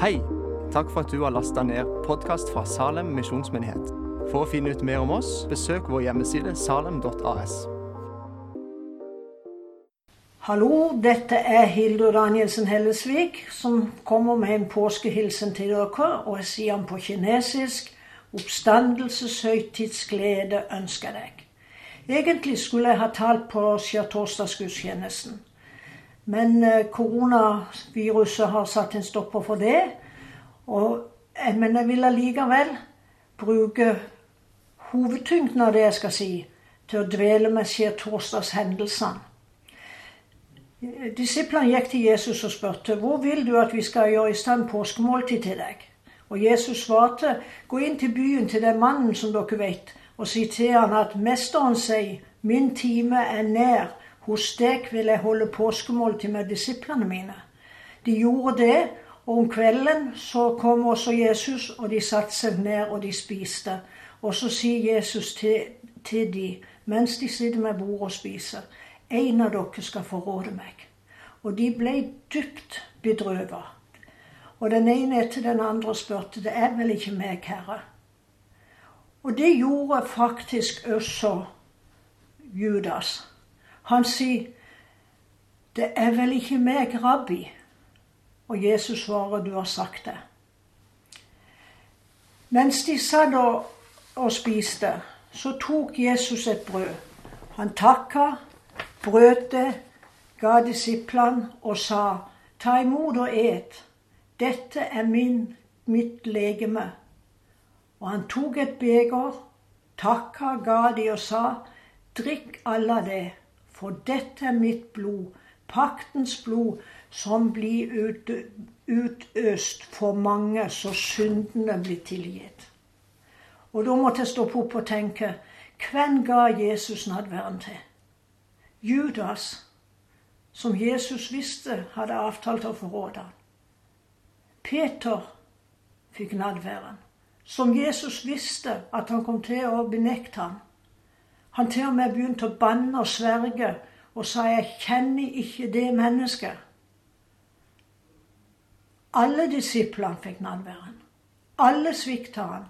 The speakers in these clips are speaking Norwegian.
Hei! Takk for at du har lasta ned podkast fra Salem misjonsmyndighet. For å finne ut mer om oss, besøk vår hjemmeside salem.as. Hallo, dette er Hildur Danielsen Hellesvik som kommer med en påskehilsen til dere. Og jeg sier den på kinesisk. Oppstandelseshøytidsglede ønsker deg. Egentlig skulle jeg ha talt på skjærtorsdagsgudstjenesten. Men eh, koronaviruset har satt en stopper for det. Og, eh, men jeg vil allikevel bruke hovedtyngden av det jeg skal si, til å dvele med skjærtorsdagshendelsene. Disiplene gikk til Jesus og spurte hvor vil du at vi skal gjøre i stand påskemåltid til deg. Og Jesus svarte gå inn til byen til den mannen som dere vet, og si til han at mesteren sier min time er nær, hos deg vil jeg holde påskemåltid med disiplene mine. De gjorde det, og om kvelden så kom også Jesus, og de satte seg ned og de spiste. Og så sier Jesus til, til de, mens de sitter med bordet og spiser, en av dere skal forråde meg. Og de ble dypt bedrøvet. Og den ene etter den andre spurte, det er vel ikke meg, Herre? Og det gjorde faktisk også Judas. Han sier, det er vel ikke meg, rabbi? Og Jesus svarer, du har sagt det. Mens de satt og, og spiste, så tok Jesus et brød. Han takka, brøt det, ga disiplene og sa, ta imot og et. Dette er min, mitt legeme. Og han tok et beger, takka, ga de og sa, drikk alle det, for dette er mitt blod, paktens blod, som blir ut, utøst for mange, så syndene blir tilgitt. Og da måtte jeg stoppe opp og tenke, hvem ga Jesus nadværen til? Judas, som Jesus visste hadde avtalt å forråde ham. Peter fikk nadværen, som Jesus visste at han kom til å benekte ham. Han til og med begynte å banne og sverge og sa 'jeg kjenner ikke det mennesket'. Alle disiplene fikk nadværen. Alle svikta han.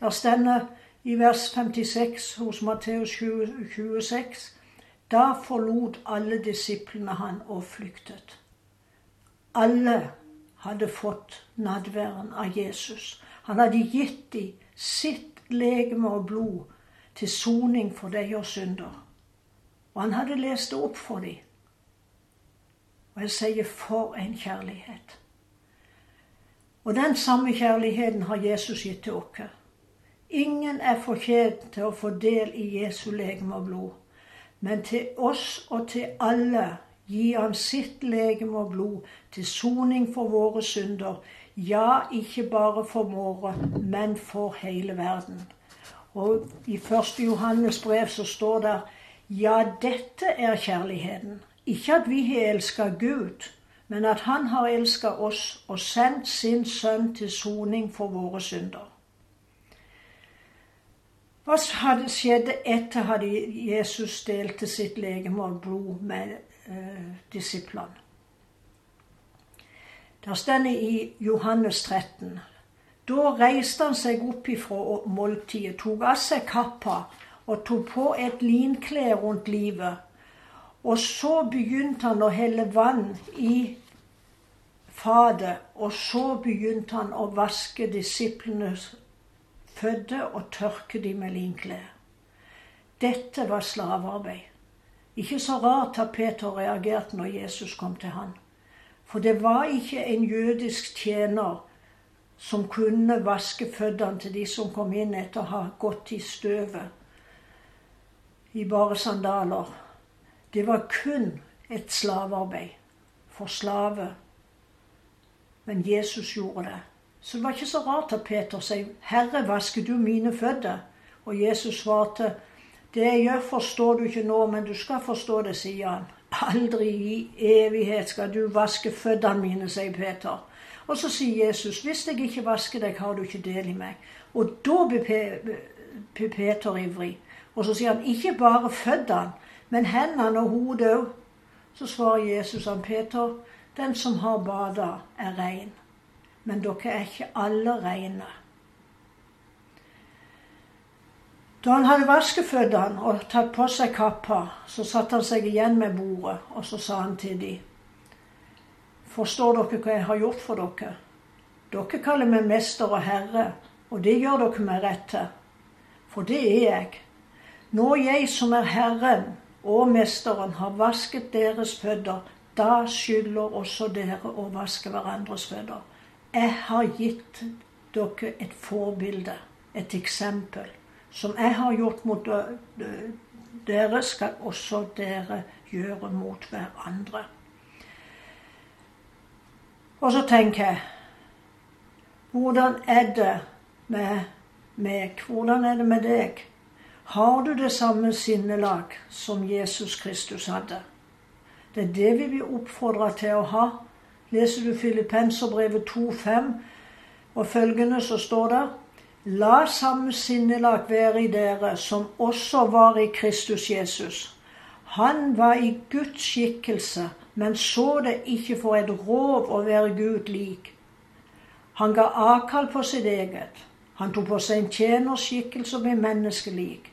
Der stender i vers 56 hos Matteus 26 da forlot alle disiplene han og flyktet. Alle hadde fått nadværen av Jesus. Han hadde gitt dem sitt legeme og blod til soning for deres synder. Og han hadde lest det opp for dem. Og jeg sier for en kjærlighet. Og den samme kjærligheten har Jesus gitt til oss. Ingen er fortjent til å få del i Jesu legeme og blod. Men til oss og til alle gir han sitt legeme og blod til soning for våre synder. Ja, ikke bare for våre, men for hele verden. Og i 1. Johannes brev så står det ja, dette er kjærligheten. Ikke at vi har elska Gud, men at Han har elska oss og sendt sin sønn til soning for våre synder. Hva hadde skjedd etter at Jesus delte sitt legeme og blod med eh, disiplene? Der står i Johannes 13 Da reiste han seg opp ifra måltidet, tok av seg kappa og tok på et linkle rundt livet. Og så begynte han å helle vann i fatet, og så begynte han å vaske disiplenes fødde og tørke dem med linklær. Dette var slavearbeid. Ikke så rart at Peter reagerte når Jesus kom til han. For det var ikke en jødisk tjener som kunne vaske føttene til de som kom inn etter å ha gått i støvet i bare sandaler. Det var kun et slavearbeid for slave. Men Jesus gjorde det. Så det var ikke så rart at Peter sier, 'Herre, vasker du mine føtter?' Og Jesus svarte, 'Det jeg gjør, forstår du ikke nå, men du skal forstå det', sier han. 'Aldri i evighet skal du vaske føttene mine', sier Peter. Og så sier Jesus, 'Hvis jeg ikke vasker deg, har du ikke del i meg'. Og da blir Peter ivrig. Og så sier han, 'Ikke bare føttene, men hendene og hodet òg'. Så svarer Jesus han Peter, 'Den som har bada, er rein'. men dere er ikke alle reine. Da han hadde vasket han og tatt på seg kappa, så satte han seg igjen med bordet, og så sa han til dem, Forstår dere hva jeg har gjort for dere? Dere kaller meg mester og herre, og det gjør dere meg rett til. For det er jeg. Når jeg som er Herren og Mesteren har vasket deres føtter, da skylder også dere å vaske hverandres føtter. Jeg har gitt dere et forbilde, et eksempel. Som jeg har gjort mot dere, skal også dere gjøre mot hverandre. Og så tenker jeg Hvordan er det med meg? Hvordan er det med deg? Har du det samme sinnelag som Jesus Kristus hadde? Det er det vi blir oppfordra til å ha. Leser du Filippenserbrevet 2,5 og følgende, så står det La samme sinnelag være i dere som også var i Kristus Jesus. Han var i Guds skikkelse, men så det ikke for et rov å være Gud lik. Han ga avkall på sitt eget. Han tok på seg en tjenerskikkelse og ble menneskelik.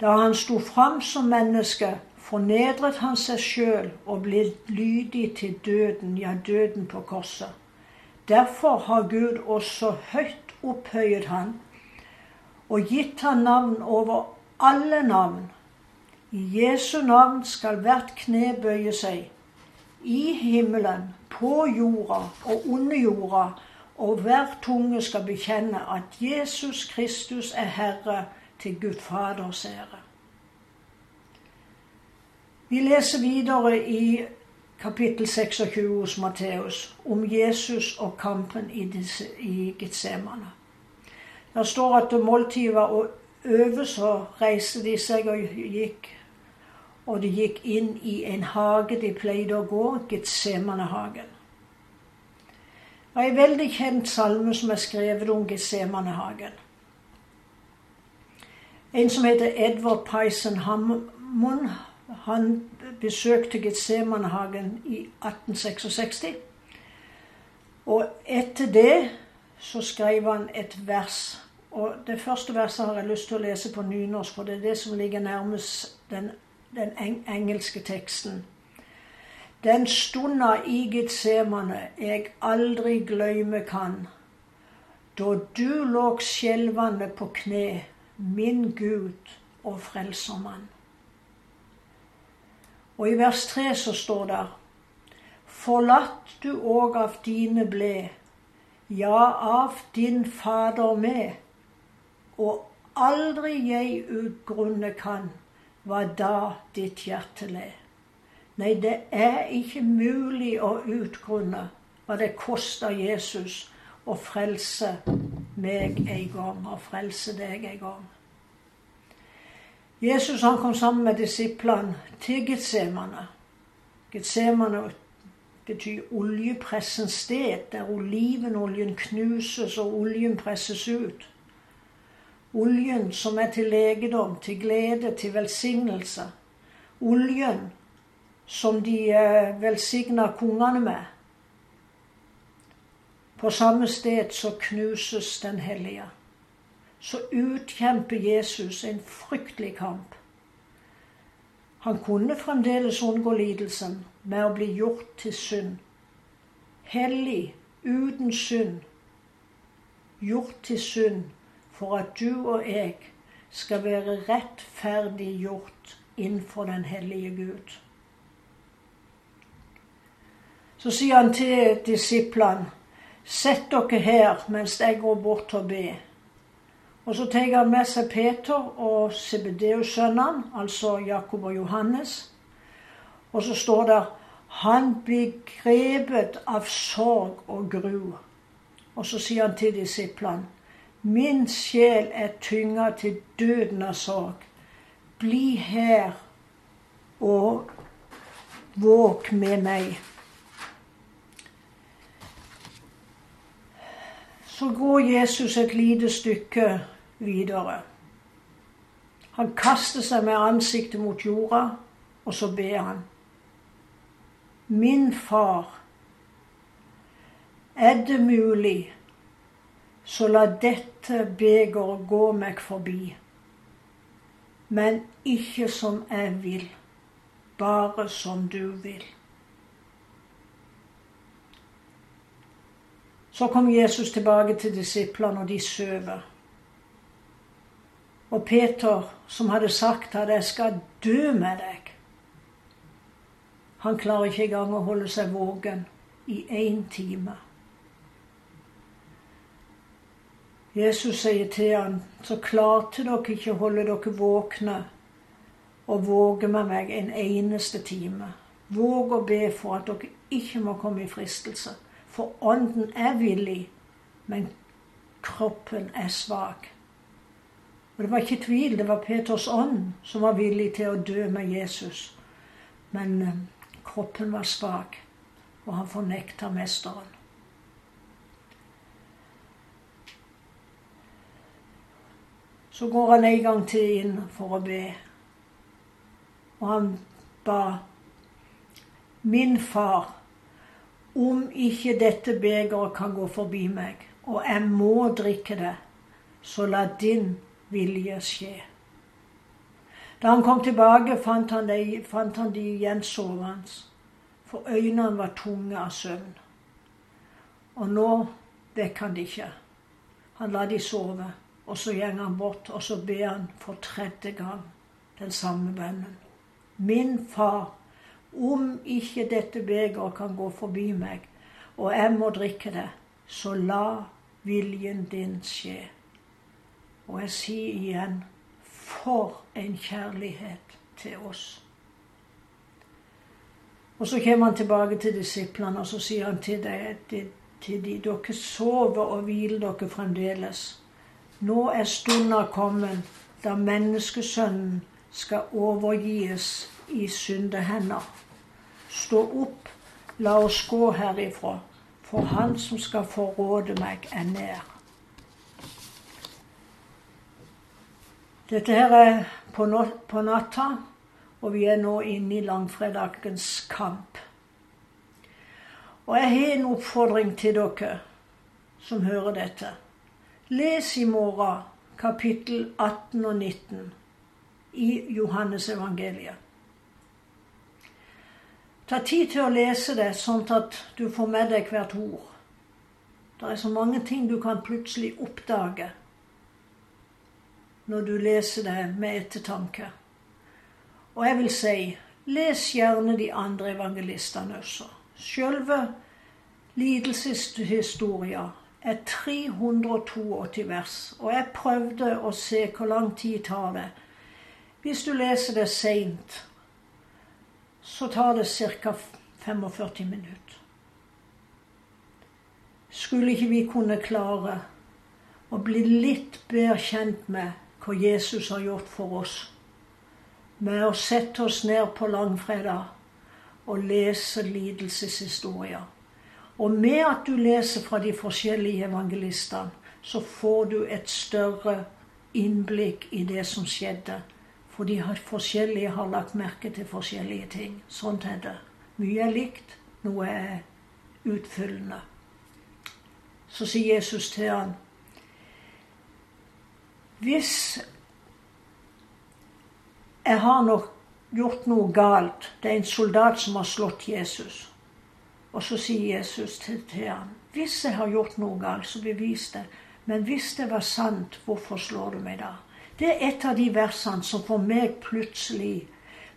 Da han sto fram som menneske, fornedret han seg sjøl og ble lydig til døden, ja, døden på korset. Derfor har Gud også høyt opphøyet han og gitt han navn over alle navn. I Jesu navn skal hvert kne bøye seg. I himmelen, på jorda og under jorda, og hver tunge skal bekjenne at Jesus Kristus er Herre til Gud Faders ære. Vi leser videre i kapittel 26 hos Matteus om Jesus og kampen i, disse, i Getsemane. Der står at måltidet var over, så reiste de seg og gikk. Og de gikk inn i en hage de pleide å gå, Getsemanehagen. Det er en veldig kjent salme som er skrevet om Getsemanehagen. En som heter Edward Pison Hammond, han besøkte Getsemanehagen i 1866. Og etter det så skrev han et vers. Og det første verset har jeg lyst til å lese på nynorsk, for det er det som ligger nærmest den, den engelske teksten. Den stunda i Getsemane jeg aldri gløyme kan, da du låg skjelvende på kne, min Gud og frelsermann. Og i vers 3 så står det Forlatt du òg av dine ble, ja, av din Fader med, og aldri jeg utgrunne kan hva da ditt hjerte le. Nei, det er ikke mulig å utgrunne hva det koster Jesus å frelse meg en gang, og frelse deg en gang. Jesus han kom sammen med disiplene til Getsemane. Getsemane betyr oljepressens sted, der olivenoljen knuses og oljen presses ut. Oljen som er til legedom, til glede, til velsignelse. Oljen som de eh, velsigna kongene med. På samme sted så knuses Den hellige så utkjemper Jesus en fryktelig kamp. Han kunne fremdeles unngå lidelsen med å bli gjort til synd. Hellig, uten synd. Gjort til synd for at du og jeg skal være rettferdiggjort innenfor den hellige Gud. Så sier han til disiplene, sett dere her mens jeg går bort og ber. Og så tar han med seg Peter og Sebedeus-sønnene, altså Jakob og Johannes. Og så står det han blir grepet av sorg og gru. Og så sier han til disiplene Min sjel er tynga til døden av sorg. Bli her og våk med meg. Så går Jesus et lite stykke videre. Han kaster seg med ansiktet mot jorda, og så ber han. Min far, er det mulig, så la dette begeret gå meg forbi. Men ikke som jeg vil, bare som du vil. Så kom Jesus tilbake til disiplene, og de sover. Og Peter, som hadde sagt at 'jeg skal dø med deg', han klarer ikke engang å holde seg våken i én time. Jesus sier til ham, 'Så klarte dere ikke å holde dere våkne og våge med meg en eneste time.' Våg å be for at dere ikke må komme i fristelse. For ånden er villig, men kroppen er svak. Og det var ikke tvil, det var Peters ånd som var villig til å dø med Jesus. Men eh, kroppen var svak, og han fornekta mesteren. Så går han en gang til inn for å be. Og han ba Min far, om ikke dette begeret kan gå forbi meg, og jeg må drikke det, så la din vilje skje. Da han kom tilbake, fant han, de, fant han de igjen sovende, for øynene var tunge av søvn. Og nå vekker han de ikke. Han lar de sove, og så går han bort, og så ber han for tredje gang den samme bønnen. Min far, om ikke dette begeret kan gå forbi meg, og jeg må drikke det, så la viljen din skje. Og jeg sier igjen for en kjærlighet til oss. Og så kommer han tilbake til disiplene og så sier han til, til, til de, dere sover og hviler dere fremdeles. Nå er stunda kommet da menneskesønnen skal overgis i syndehender. Stå opp, la oss gå herifra, for han som skal forråde meg, er nær. Dette her er på, natta, og vi er nå inne i langfredagens kamp. Og jeg har en oppfordring til dere som hører dette. Les i morgen kapittel 18 og 19 i Johannes evangeliet. Ta tid til å lese det, sånn at du får med deg hvert ord. Det er så mange ting du kan plutselig oppdage når du leser det med ettertanke. Og jeg vil si, les gjerne de andre evangelistene også. Sjølve lidelseshistoria er 382 vers, og jeg prøvde å se hvor lang tid tar det. Hvis du leser det seint, så tar det ca. 45 minutter. Skulle ikke vi kunne klare å bli litt bedre kjent med hva Jesus har gjort for oss, med å sette oss ned på langfredag og lese lidelseshistorier. Og med at du leser fra de forskjellige evangelistene, så får du et større innblikk i det som skjedde for de forskjellige har lagt merke til forskjellige ting. Sånt er det. Mye er likt, noe er utfyllende. Så sier Jesus til han Hvis jeg har nok gjort noe galt Det er en soldat som har slått Jesus. Og så sier Jesus til, til ham Hvis jeg har gjort noe galt, så bevis det. Men hvis det var sant, hvorfor slår du meg da? Det er et av de versene som for meg plutselig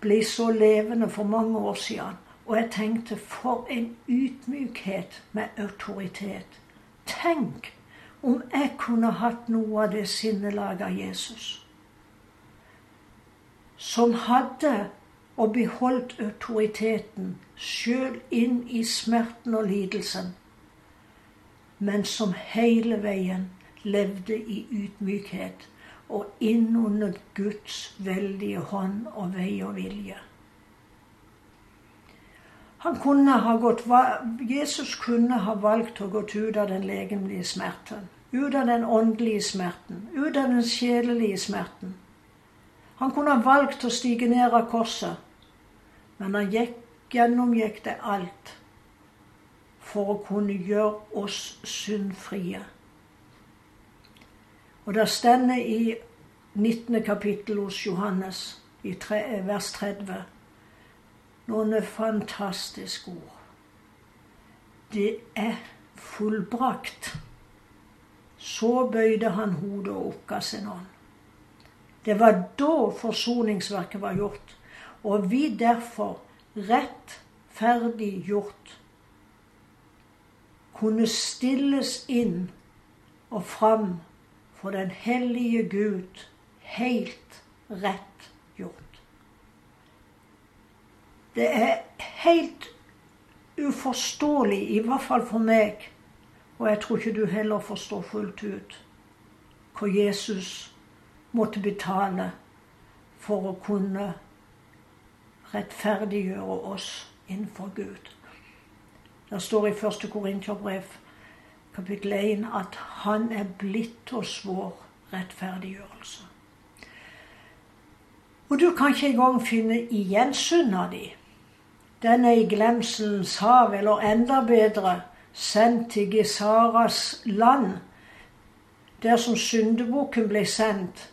ble så levende for mange år siden. Og jeg tenkte for en ydmykhet med autoritet. Tenk om jeg kunne hatt noe av det sinnelaget av Jesus. Som hadde og beholdt autoriteten sjøl inn i smerten og lidelsen, men som hele veien levde i ydmykhet og innunder Guds veldige hånd og vei og vilje. Han kunne ha gått, Jesus kunne ha valgt å gå ut av den legemlige smerten, ut av den åndelige smerten, ut av den sjelelige smerten. Han kunne ha valgt å stige ned av korset, men han gikk, gjennomgikk det alt for å kunne gjøre oss syndfrie. Og det stender i 19. kapittel hos Johannes, i vers 30, noen fantastiske ord. Det er fullbrakt. Så bøyde han hodet og oppga sin ånd. Det var da forsoningsverket var gjort, og vi derfor rettferdiggjort kunne stilles inn og fram for den hellige Gud helt rett gjort. Det er helt uforståelig, i hvert fall for meg, og jeg tror ikke du heller forstår fullt ut, hva Jesus måtte betale for å kunne rettferdiggjøre oss innenfor Gud. Det står i 1. Korinterbrev kapittel 1 at han er blitt oss vår rettferdiggjørelse. Og du kan ikke engang finne igjen synda di. Den er i glemselens hav, eller enda bedre, sendt til Gesaras land, der som syndebukken ble sendt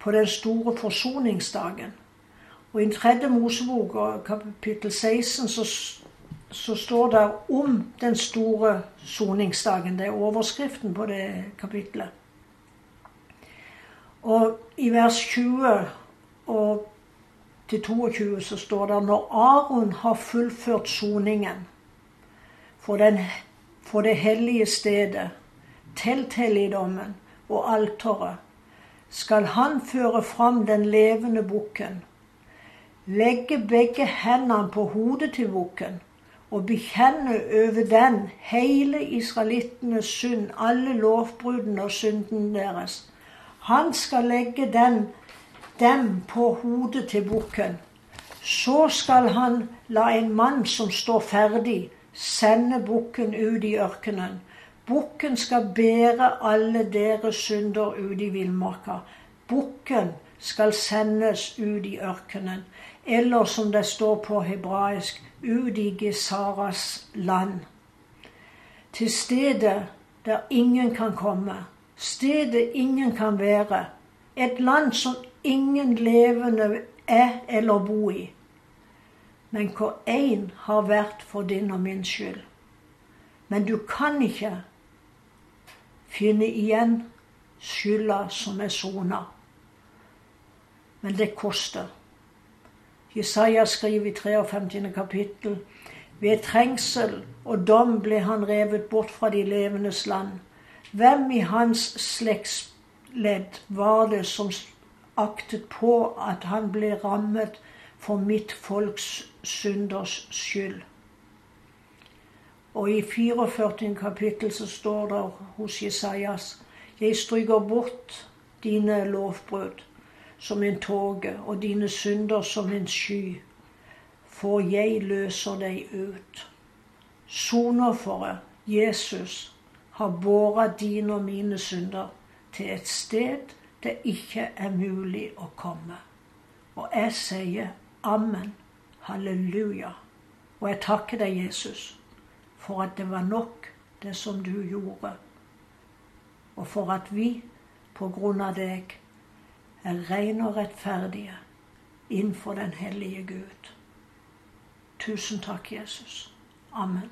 på den store forsoningsdagen. Og i tredje Mosebok, kapittel 16, så så står det om den store soningsdagen. Det er overskriften på det kapitlet. Og i vers 20 og til 22 så står det når Aron har fullført soningen for, den, for det hellige stedet, telthelligdommen og alteret, skal han føre fram den levende bukken, legge begge hendene på hodet til bukken og bekjenne over den hele israelittenes synd, alle lovbruddene og synden deres. Han skal legge den, dem på hodet til bukken. Så skal han la en mann som står ferdig, sende bukken ut i ørkenen. Bukken skal bære alle deres synder ut i villmarka. Bukken skal sendes ut i ørkenen. Eller som det står på hebraisk, ut i Gesaras land. Til stedet der ingen kan komme, stedet ingen kan være. Et land som ingen levende er eller bo i. Men hvor én har vært for din og min skyld. Men du kan ikke finne igjen skylda som er sona. Men det koster. Jesaja skriver i 53. kapittel ved trengsel og dom ble han revet bort fra de levendes land. Hvem i hans slektsledd var det som aktet på at han ble rammet for mitt folks synders skyld? Og i 44. kapittel så står det hos Jesajas Jeg stryker bort dine lovbrudd som en tåke, og dine synder som en sky. For jeg løser deg ut. Sonofferet, Jesus, har båret dine og mine synder til et sted det ikke er mulig å komme. Og jeg sier amen, halleluja. Og jeg takker deg, Jesus, for at det var nok, det som du gjorde. Og for at vi, på grunn av deg, er rene og rettferdige innenfor den hellige Gud. Tusen takk, Jesus. Amen.